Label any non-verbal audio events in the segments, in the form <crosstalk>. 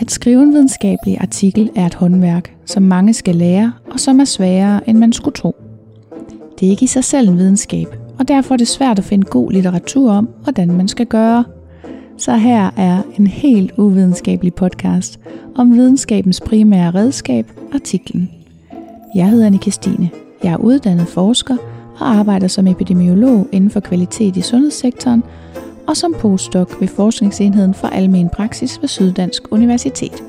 At skrive en videnskabelig artikel er et håndværk, som mange skal lære, og som er sværere, end man skulle tro. Det er ikke i sig selv en videnskab, og derfor er det svært at finde god litteratur om, hvordan man skal gøre. Så her er en helt uvidenskabelig podcast om videnskabens primære redskab, artiklen. Jeg hedder Annika Stine. Jeg er uddannet forsker og arbejder som epidemiolog inden for kvalitet i sundhedssektoren og som postdoc ved Forskningsenheden for Almen Praksis ved Syddansk Universitet.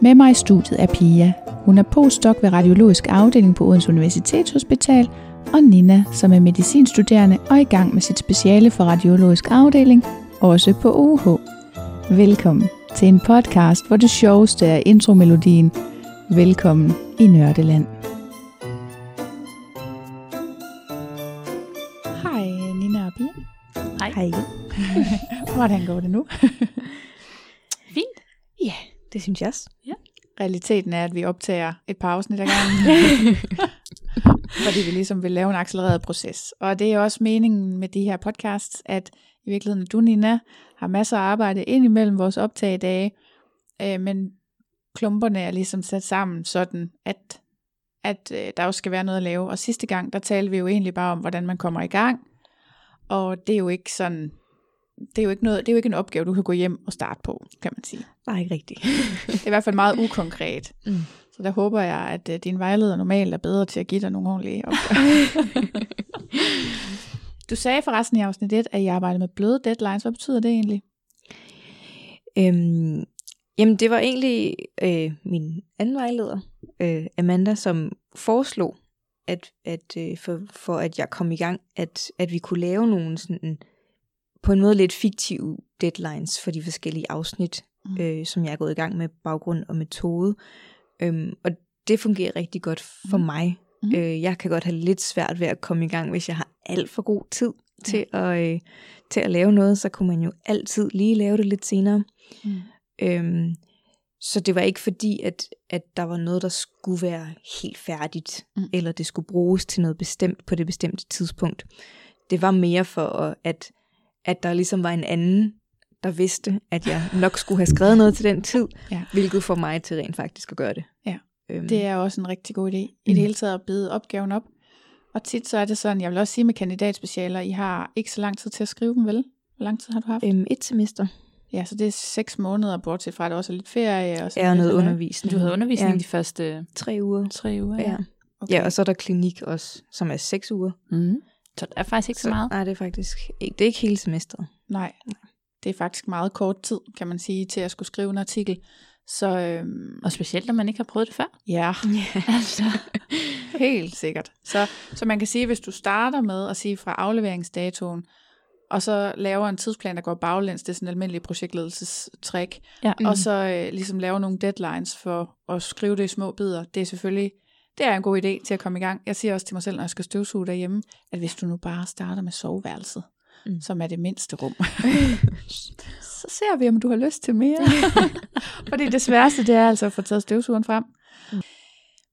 Med mig i studiet er Pia. Hun er postdoc ved Radiologisk Afdeling på Odense Universitetshospital, og Nina, som er medicinstuderende og i gang med sit speciale for Radiologisk Afdeling, også på UH. Velkommen til en podcast, hvor det sjoveste er intromelodien. Velkommen i Nørdeland. Hej. <laughs> Hvordan går det nu? <laughs> Fint. Ja, det synes jeg også. Ja. Realiteten er, at vi optager et par afsnit ad gangen. <laughs> fordi vi ligesom vil lave en accelereret proces. Og det er også meningen med de her podcasts, at i virkeligheden du, Nina, har masser af arbejde ind imellem vores optagedage, øh, men klumperne er ligesom sat sammen sådan, at, at øh, der også skal være noget at lave. Og sidste gang, der talte vi jo egentlig bare om, hvordan man kommer i gang. Og det er jo ikke sådan, det er jo ikke, noget, det er jo ikke en opgave, du kan gå hjem og starte på, kan man sige. Nej, ikke rigtigt. Det er i hvert fald meget ukonkret. Mm. Så der håber jeg, at uh, din vejleder normalt er bedre til at give dig nogle ordentlige opgaver. <laughs> du sagde forresten i afsnit 1, at I arbejder med bløde deadlines. Hvad betyder det egentlig? Øhm, jamen, det var egentlig øh, min anden vejleder, øh, Amanda, som foreslog, at, at øh, for, for at jeg kom i gang, at, at vi kunne lave nogle sådan, på en måde lidt fiktive deadlines for de forskellige afsnit, Mm. mm. øh, som jeg er gået i gang med baggrund og metode. Øhm, og det fungerer rigtig godt for Mm. mm. mig. Mm. Mm. Øh, jeg kan godt have lidt svært ved at komme i gang, hvis jeg har alt for god tid til, at, øh, til at lave noget, så kunne man jo altid lige lave det lidt senere. Mm. Øhm, så det var ikke fordi, at, at der var noget, der skulle være helt færdigt, Mm. eller det skulle bruges til noget bestemt på det bestemte tidspunkt. Det var mere for, at- at, at der ligesom var en anden, der vidste, at jeg nok skulle have skrevet noget til den tid, <laughs> Ja. hvilket får mig til rent faktisk at gøre det. Ja, øhm, Det er også en rigtig god idé. I Mm. det hele taget at bide opgaven op. Og tit så er det sådan, jeg vil også sige med kandidatspecialer, I har ikke så lang tid til at skrive dem, vel? Hvor lang tid har du haft? øhm, et semester Ja, så det er seks måneder, bortset fra, at der også er lidt ferie. Og så er noget lidt halløj. undervisning. Du havde undervisning Ja. de første Tre uger. tre uger, Ja. Okay. ja, og så er der klinik også, som er seks uger. Mm. Så det er faktisk ikke så, så meget. Nej, det er faktisk ikke, det er ikke hele semesteret. Nej, det er faktisk meget kort tid, kan man sige, til at skulle skrive en artikel. Så øhm, Og specielt, når man ikke har prøvet det før. ja, Ja. <laughs> Altså. helt sikkert. Så, så man kan sige, hvis du starter med at sige fra afleveringsdatoen, og så laver en tidsplan, der går baglæns, det er sådan en almindelig projektledelsestrik, Ja. mm. og så øh, ligesom laver nogle deadlines for at skrive det i små bidder. Det er selvfølgelig, det er en god idé til at komme i gang. Jeg siger også til mig selv, når jeg skal støvsuge derhjemme, at hvis du nu bare starter med soveværelset, mm. Mm. som er det mindste rum, <laughs> så ser vi, om du har lyst til mere. <laughs> Fordi det sværeste, det er altså at få taget støvsugeren frem.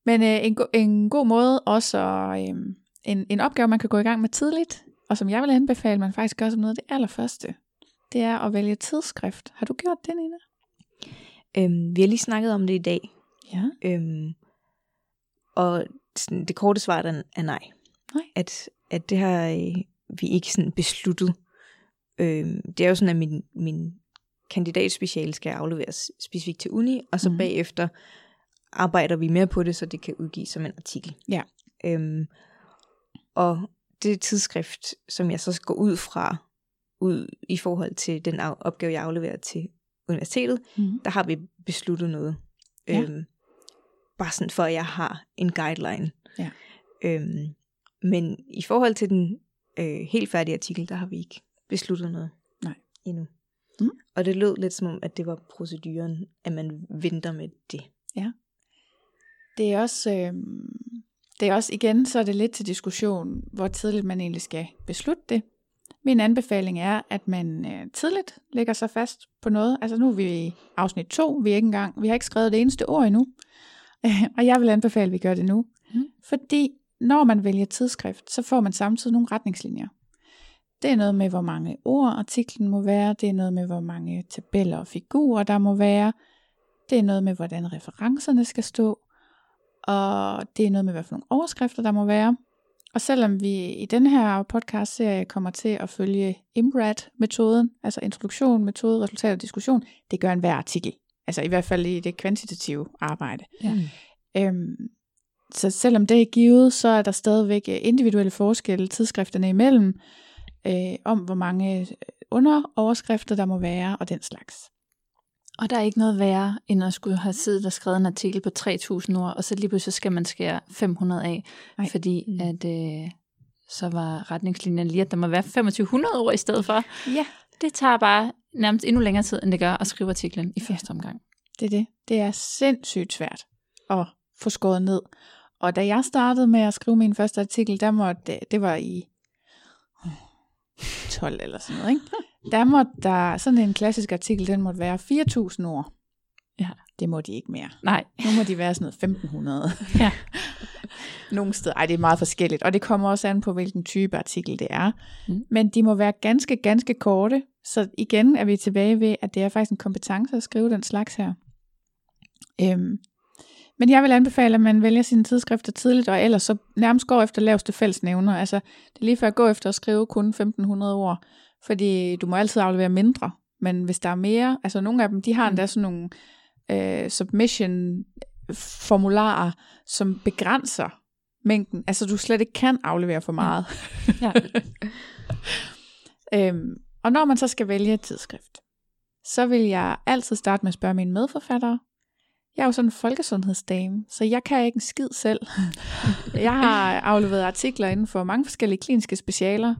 Men øh, en, go- en god måde også, øh, en, en opgave, man kan gå i gang med tidligt, og som jeg vil anbefale, man faktisk gør som noget af det allerførste, det er at vælge tidsskrift. Har du gjort det, Nina? Øhm, vi har lige snakket om det i dag, Ja. øhm, og sådan, det korte svar er, er nej. Nej. At, at det har øh, vi ikke sådan besluttet. Øhm, det er jo sådan, at min, min kandidatspeciale skal afleveres specifikt til uni, og så mm. bagefter arbejder vi mere på det, så det kan udgives som en artikel. Ja. Øhm, og det tidsskrift, som jeg så går ud fra, ud i forhold til den opgave, jeg afleverer til universitetet, Mm. der har vi besluttet noget. Ja. Øhm, bare sådan for, at jeg har en guideline. Ja. Øhm, men i forhold til den øh, helt færdige artikel, der har vi ikke besluttet noget Nej. endnu. Mm. Og det lød lidt som om, at det var proceduren, at man venter med det. Det er også, øh, det er også igen, så er det lidt til diskussion, hvor tidligt man egentlig skal beslutte det. Min anbefaling er, at man øh, tidligt lægger sig fast på noget. Altså nu er vi i afsnit 2, vi er ikke engang, vi har ikke skrevet det eneste ord endnu. <laughs> og jeg vil anbefale, at vi gør det nu. Mm. Fordi når man vælger tidsskrift, så får man samtidig nogle retningslinjer. Det er noget med, hvor mange ord artiklen må være. Det er noget med, hvor mange tabeller og figurer der må være. Det er noget med, hvordan referencerne skal stå. Og det er noget med, hvad for nogle overskrifter der må være. Og selvom vi i den her podcast-serie kommer til at følge IMRAD-metoden, altså introduktion, metode, resultat og diskussion, det gør en hver artikel. Altså i hvert fald i det kvantitative arbejde. Ja. Øhm, så selvom det er givet, så er der stadigvæk øh, individuelle forskelle tidsskrifterne imellem, øh, om hvor mange øh, underoverskrifter der må være, og den slags. Og der er ikke noget værre, end at skulle have siddet og skrevet en artikel på 3.000 ord, og så lige pludselig skal man skære 500 af, Nej. fordi Mm. at, øh, så var retningslinjen lige, at der må være 2500 ord i stedet for. Ja, Det tager bare nærmest endnu længere tid, end det gør at skrive artiklen i første omgang. det er det. Det er sindssygt svært at få skåret ned. Og da jeg startede med at skrive min første artikel, der måtte, det var i 12 eller sådan noget, ikke? Der måtte der, sådan en klassisk artikel, den måtte være 4.000 ord. Ja. Det må de ikke mere. Nej. Nu må de være sådan noget 1500. <laughs> Ja. <laughs> Nogle steder, ej det er meget forskelligt, og det kommer også an på, hvilken type artikel det er. Mm. Men de må være ganske, ganske korte, så igen er vi tilbage ved, at det er faktisk en kompetence at skrive den slags her. Øhm. Men jeg vil anbefale, at man vælger sine tidsskrifter tidligt, og ellers så nærmest går efter laveste fællesnævner. Altså, det er lige før at gå efter at skrive kun 1500 ord, fordi du må altid aflevere mindre. Men hvis der er mere, altså nogle af dem, de har endda sådan nogle øh, submission-formularer, som begrænser mængden. Altså du slet ikke kan aflevere for meget. Ja. <laughs> øhm, og når man så skal vælge et tidsskrift, så vil jeg altid starte med at spørge mine medforfattere. Jeg er jo sådan en folkesundhedsdame, så jeg kan ikke en skid selv. <laughs> jeg har afleveret artikler inden for mange forskellige kliniske specialer.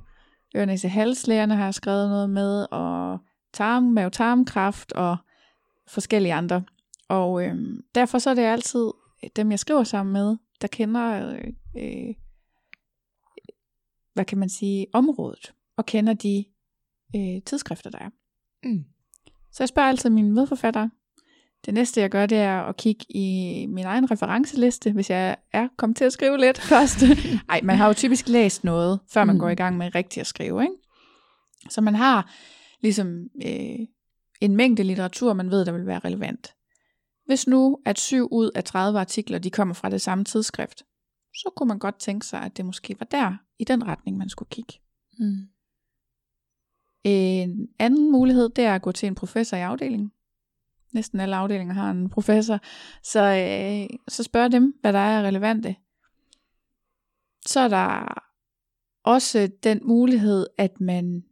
Ørnæse halslægerne har jeg skrevet noget med, og tarm, mave-tarmkræft og forskellige andre. Og øhm, derfor så er det altid dem, jeg skriver sammen med, der kender, øh, øh, hvad kan man sige, området, og kender de øh, tidsskrifter, der er. Mm. Så jeg spørger altid mine medforfattere. Det næste, jeg gør, det er at kigge i min egen referenceliste, hvis jeg er kommet til at skrive lidt <laughs> først. Ej, man har jo typisk læst noget, før man Mm. går i gang med rigtigt at skrive, ikke? Så man har ligesom øh, en mængde litteratur, man ved, der vil være relevant. Hvis nu, at 7 ud af 30 artikler, de kommer fra det samme tidsskrift, så kunne man godt tænke sig, at det måske var der, i den retning, man skulle kigge. Mm. En anden mulighed, det er at gå til en professor i afdelingen. Næsten alle afdelinger har en professor. Så, øh, så spørg dem, hvad der er relevante. Så er der også den mulighed, at man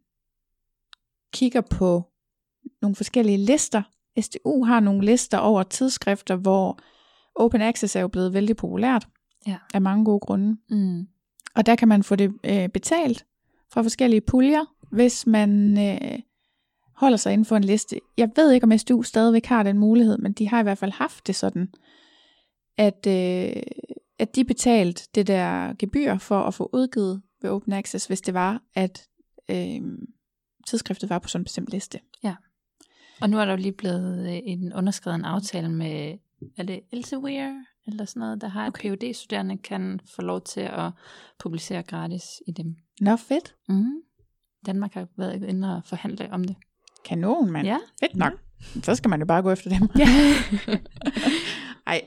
kigger på nogle forskellige lister. SDU har nogle lister over tidsskrifter, hvor open access er jo blevet vældig populært. Ja. Af mange gode grunde. Mm. Og der kan man få det øh, betalt fra forskellige puljer, hvis man øh, holder sig inden for en liste. Jeg ved ikke, om SDU stadigvæk har den mulighed, men de har i hvert fald haft det sådan, at, øh, at de betalte det der gebyr for at få udgivet ved Open Access, hvis det var, at øh, tidsskriftet var på sådan en bestemt liste. Og nu er der jo lige blevet øh, en underskrevet en aftale med, er det Elsevier eller sådan noget, der har okay. At PhD-studerende kan få lov til at publicere gratis i dem. Nå, fedt. Mm. Danmark har været inde og forhandle om det. Kanon, mand. Ja. Fedt nok. Så skal man jo bare gå efter dem. Ja. <laughs> Ej,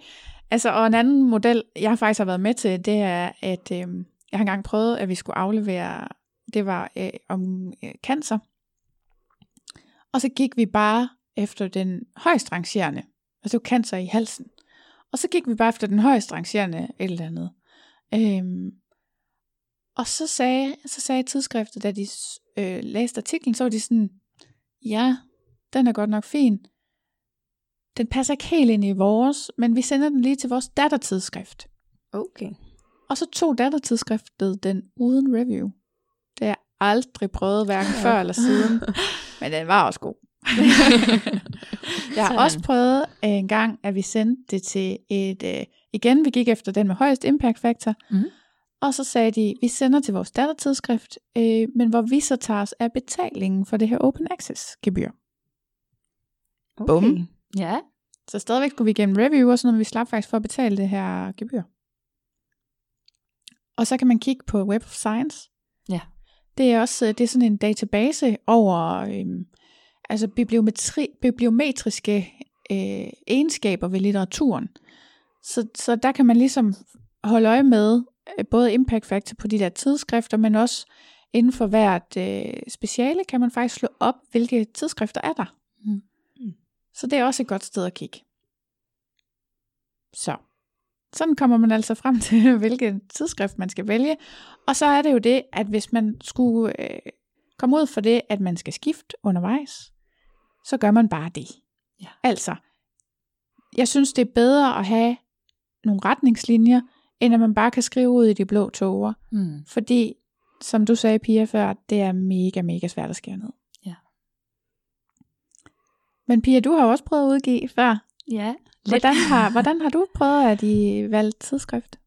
altså, og en anden model, jeg faktisk har været med til, det er, at øh, jeg har engang prøvet, at vi skulle aflevere, det var øh, om øh, cancer. Og så gik vi bare efter den højst rangerende, altså det var cancer i halsen. Og så gik vi bare efter den højst rangerende et eller andet. Øhm, og så sagde, så sagde tidsskriftet, da de øh, læste artiklen, så var de sådan, ja, den er godt nok fin. Den passer ikke helt ind i vores, men vi sender den lige til vores dattertidsskrift. Okay. Og så tog dattertidsskriftet den uden review. Det har jeg aldrig prøvet, hverken før eller siden. <laughs> Men den var også god. <laughs> jeg har Sådan. også prøvet øh, en gang, at vi sendte det til et... Øh, igen, vi gik efter den med højest impact factor. Mhm. Og så sagde de, vi sender til vores dattertidsskrift, øh, men hvor vi så tager os af betalingen for det her open access gebyr. okay. Bum. Ja. Så stadigvæk skulle vi igennem review og sådan noget, men vi slap faktisk for at betale det her gebyr. Og så kan man kigge på Web of Science. Ja. Det er også det er sådan en database over øhm, altså bibliometri, bibliometriske øh, egenskaber ved litteraturen. Så, så der kan man ligesom holde øje med øh, både impact factor på de der tidsskrifter, men også inden for hvert øh, speciale kan man faktisk slå op, hvilke tidsskrifter er der. Mm. Så det er også et godt sted at kigge. Så. Sådan kommer man altså frem <laughs> til, hvilken tidsskrift man skal vælge. Og så er det jo det, at hvis man skulle øh, komme ud for det, at man skal skifte undervejs, så gør man bare det. Ja. Altså, jeg synes, det er bedre at have nogle retningslinjer, end at man bare kan skrive ud i de blå toger. Mm. Fordi, som du sagde, Pia, før, det er mega, mega svært at skære ned. Ja. Men Pia, du har også prøvet at udgive før. Ja, Hvordan har, hvordan har du prøvet at I valgt tidsskrift?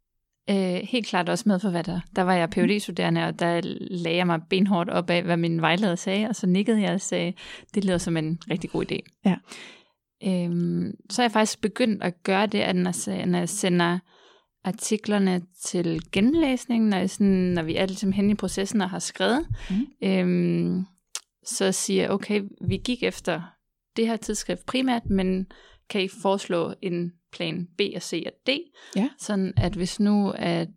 Øh, helt klart også med forfatter. Der var jeg phd studerende og der lagde jeg mig benhårdt op af, hvad min vejleder sagde, og så nikkede jeg og sagde, det lyder som en rigtig god idé. Ja. Øhm, så er jeg faktisk begyndt at gøre det, at når jeg sender artiklerne til genlæsning, når, sådan, når vi er ligesom hen i processen og har skrevet, Mm. øhm, så siger jeg, okay, vi gik efter det her tidsskrift primært, men kan I foreslå en plan B og C og D? Ja. Sådan at hvis nu at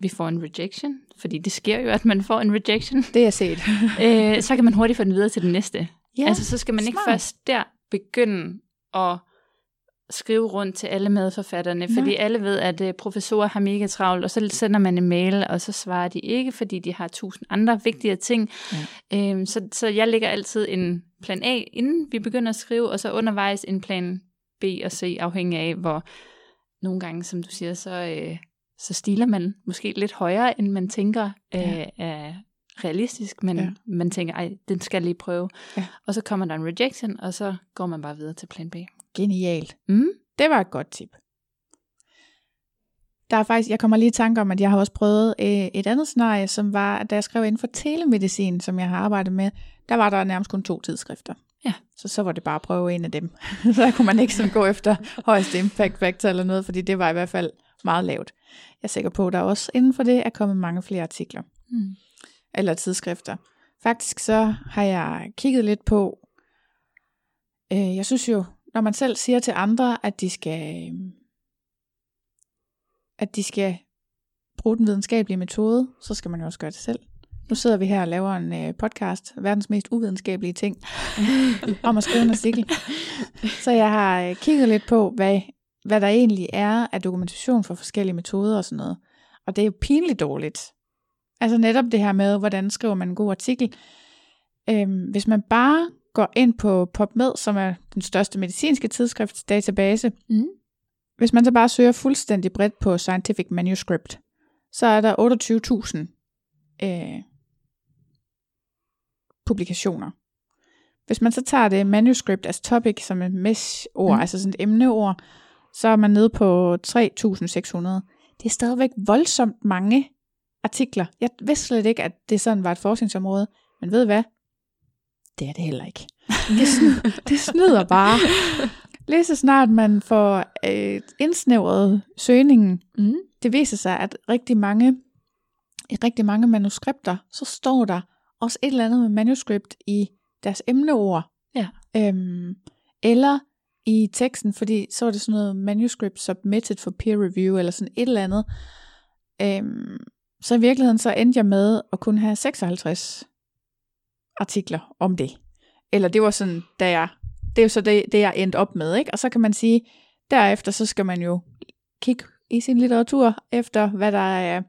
vi får en rejection, fordi det sker jo, at man får en rejection, Det er set. <laughs> øh, så kan man hurtigt få den videre til den næste. Ja, altså så skal man ikke smart. først der begynde at skrive rundt til alle medforfatterne, Nej. fordi alle ved, at øh, professorer har mega travlt, og så sender man en mail, og så svarer de ikke, fordi de har tusind andre vigtige ting. Ja. Øhm, så, så jeg lægger altid en plan A, inden vi begynder at skrive, og så undervejs en plan B og C, afhængig af, hvor nogle gange, som du siger, så, øh, så stiler man måske lidt højere, end man tænker øh, Ja. er realistisk, men Ja. man tænker, ej, den skal lige prøve. Ja. Og så kommer der en rejection, og så går man bare videre til plan B. Genialt. Mm? Det var et godt tip. Der er faktisk, jeg kommer lige i tanke om, at jeg har også prøvet øh, et andet scenarie, som var, da jeg skrev inden for telemedicin, som jeg har arbejdet med, der var der nærmest kun to tidsskrifter. Ja. Så så var det bare at prøve en af dem. <laughs> så kunne man ikke sådan gå efter højeste impact factor eller noget, fordi det var i hvert fald meget lavt. Jeg er sikker på, at der også inden for det er kommet mange flere artikler Mm. eller tidsskrifter. Faktisk så har jeg kigget lidt på, øh, jeg synes jo, når man selv siger til andre, at de skal, at de skal bruge den videnskabelige metode, så skal man jo også gøre det selv. Nu sidder vi her og laver en øh, podcast, verdens mest uvidenskabelige ting, om at skrive en artikel. Så jeg har øh, kigget lidt på, hvad, hvad der egentlig er af dokumentation for forskellige metoder og sådan noget. Og det er jo pinligt dårligt. Altså netop det her med, hvordan skriver man en god artikel. Øhm, hvis man bare går ind på PubMed, som er den største medicinske tidsskriftsdatabase, Mm. hvis man så bare søger fuldstændig bredt på Scientific Manuscript, så er der 28.000 øh, publikationer. Hvis man så tager det manuscript as topic som et mesh-ord, Mm. altså sådan et emneord, så er man nede på 3.600. Det er stadigvæk voldsomt mange artikler. Jeg vidste slet ikke, at det sådan var et forskningsområde. Men ved hvad? Det er det heller ikke. Det snyder, det snyder bare. Lige så snart man får øh, indsnævret søgningen, Mm. det viser sig, at rigtig mange, i rigtig mange manuskripter, så står der også et eller andet med manuskript i deres emneord. Ja. Øhm, eller i teksten, fordi så er det sådan noget manuscript submitted for peer review, eller sådan et eller andet. Øhm, så i virkeligheden så endte jeg med at kunne have 56 artikler om det. Eller det var sådan, da jeg, det er jo så det, det jeg endte op med, ikke? Og så kan man sige, derefter så skal man jo kigge i sin litteratur efter, hvad der er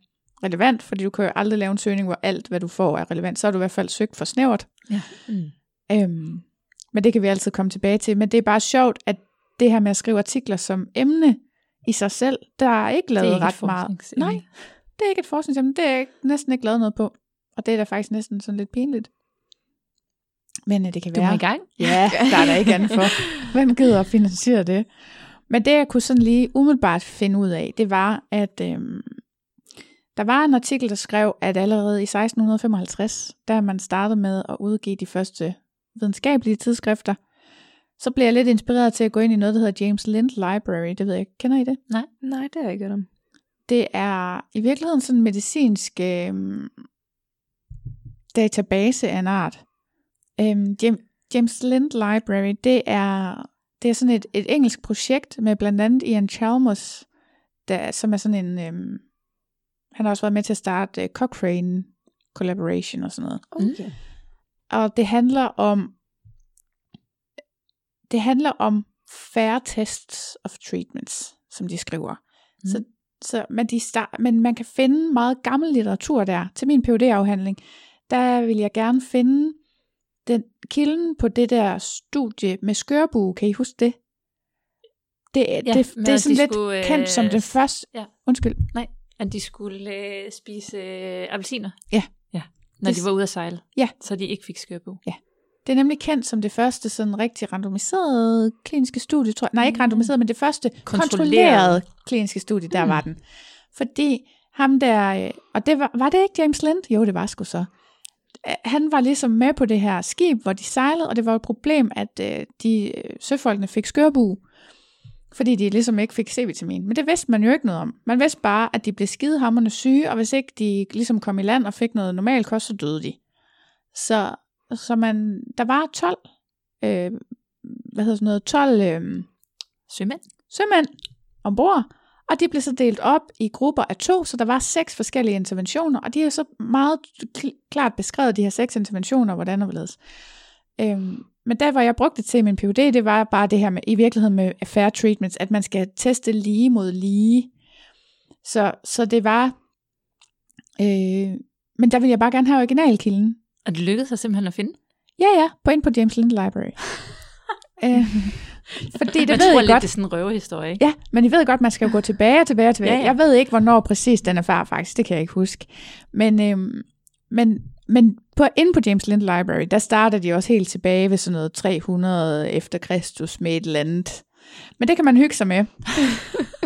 relevant, fordi du kan jo aldrig lave en søgning, hvor alt, hvad du får, er relevant. Så har du i hvert fald søgt for snævert. Mm. Øhm, men det kan vi altid komme tilbage til. Men det er bare sjovt, at det her med at skrive artikler som emne i sig selv, der er ikke lavet er ikke et ret meget. Nej, det er ikke et forskningsemne. Det er jeg ikke, næsten ikke lavet noget på. Og det er da faktisk næsten sådan lidt pinligt. Men øh, det kan Du være... er i gang. Ja, <laughs> der er der ikke andet for. Hvem gider at finansiere det? Men det, jeg kunne sådan lige umiddelbart finde ud af, det var, at øhm, der var en artikel, der skrev, at allerede i 1655, da man startede med at udgive de første videnskabelige tidsskrifter, så blev jeg lidt inspireret til at gå ind i noget, der hedder James Lind Library. Det ved jeg ikke. Kender I det? Nej, det har jeg ikke hørt om. Det er i virkeligheden sådan medicinsk... Øh, database af en art. Øhm, Jam- James Lind Library, det er, det er sådan et, et engelsk projekt med blandt andet Ian Chalmers, der, som er sådan en, øhm, han har også været med til at starte uh, Cochrane Collaboration og sådan noget. Okay. Og det handler om, det handler om fair tests of treatments, som de skriver. Mm. Så, så men, de start, men man kan finde meget gammel litteratur der. Til min phd afhandling der vil jeg gerne finde den kilden på det der studie med skørbue. Kan I huske det? Det, Ja, det, det, det er sådan de lidt skulle, øh, kendt som den første... ja. Undskyld. At de skulle øh, spise øh, appelsiner. Ja. ja. Når Det- de var ude at sejle. Ja. Så de ikke fik skørbo. Det er nemlig kendt som det første sådan rigtig randomiserede kliniske studie, tror jeg. Nej, ikke Mm. randomiseret, men det første Kontrolleret. kontrollerede kliniske studie, der Mm. var den. Fordi ham der, øh, og det var, var det ikke James Lind? Jo, det var sgu så. Han var ligesom med på det her skib, hvor de sejlede, og det var et problem, at øh, de øh, søfolkene fik skørbu, fordi de ligesom ikke fik C-vitamin. Men det vidste man jo ikke noget om. Man vidste bare, at de blev skidehammerende syge, og hvis ikke de ligesom kom i land og fik noget normal kost, så døde de. Så, så man, der var 12, øh, hvad hedder sådan noget, 12 øh, Sømænd. sømænd ombord, og de blev så delt op i grupper af to, så der var seks forskellige interventioner, og de er så meget kl- klart beskrevet, de her seks interventioner, hvordan og hvorledes. Øhm, men der, hvor jeg brugte det til min PhD, det var bare det her med, i virkeligheden med fair treatments, at man skal teste lige mod lige. Så, så det var, øh, men der vil jeg bare gerne have originalkilden. Og det lykkedes sig simpelthen at finde. Ja, ja, på ind på James Lind Library. <laughs> øh, <laughs> fordi det Man ved tror jeg lidt, godt. det er sådan en røvehistorie, ikke? Ja, men I ved godt, man skal jo gå tilbage og tilbage og tilbage. Ja, Ja. Jeg ved ikke, hvornår præcis den er far faktisk, det kan jeg ikke huske. Men, øhm, men, men på, inde på James Lind Library, der starter de også helt tilbage ved sådan noget 300 efter Kristus med et eller andet. Men det kan man hygge sig med. <laughs>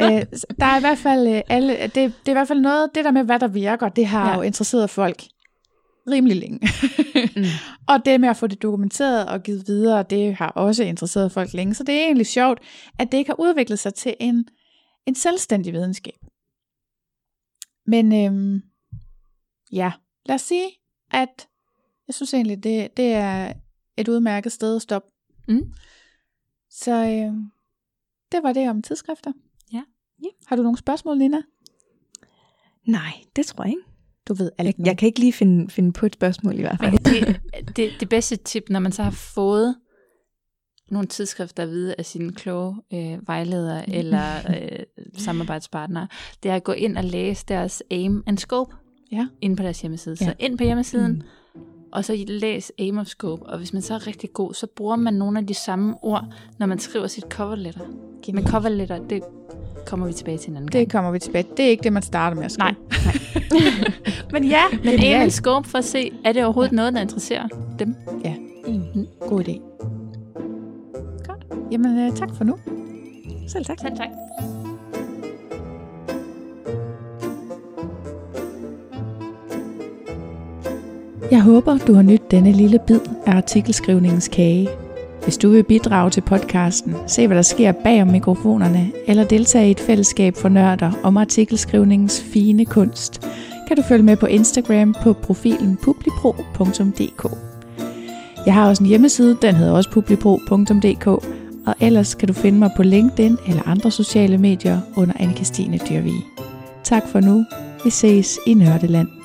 øh, så der er i hvert fald øh, alle, det, det er i hvert fald noget, det der med, hvad der virker, det har ja. jo interesseret folk rimelig længe. <laughs> Og det med at få det dokumenteret og givet videre, det har også interesseret folk længe. Så det er egentlig sjovt, at det ikke har udviklet sig til en, en selvstændig videnskab. Men øhm, ja, lad os sige, at jeg synes egentlig, det, det er et udmærket sted at stoppe. Mm. Så øhm, det var det om tidsskrifter. Ja. Ja. Har du nogle spørgsmål, Nina? Nej, det tror jeg ikke. Du ved alt Jeg, jeg kan ikke lige finde, finde på et spørgsmål i hvert fald. Men det, det, det bedste tip, når man så har fået nogle tidsskrifter at vide af sine kloge øh, vejledere eller øh, samarbejdspartnere, det er at gå ind og læse deres aim and scope Ja. inde på deres hjemmeside. Ja. Så ind på hjemmesiden, Mm. mm. og så læs aim of scope. Og hvis man så er rigtig god, så bruger man nogle af de samme ord, når man skriver sit cover letter. Men Genialt. cover letter, det kommer vi tilbage til en anden gang. Det kommer vi tilbage. Det er ikke det, man starter med at skrive. Nej, <laughs> Men ja, men and Genialt. scope for at se, er det overhovedet noget, der interesserer dem? Mm. God idé. Godt. Jamen, øh, tak for nu. Selv tak. Selv tak. Jeg håber, du har nydt denne lille bid af artikelskrivningens kage. Hvis du vil bidrage til podcasten, se hvad der sker bag om mikrofonerne, eller deltage i et fællesskab for nørder om artikelskrivningens fine kunst, kan du følge med på Instagram på profilen publipro.dk. Jeg har også en hjemmeside, den hedder også publipro.dk, og ellers kan du finde mig på LinkedIn eller andre sociale medier under Anne-Kristine Dyrvig. Tak for nu. Vi ses i Nørdeland.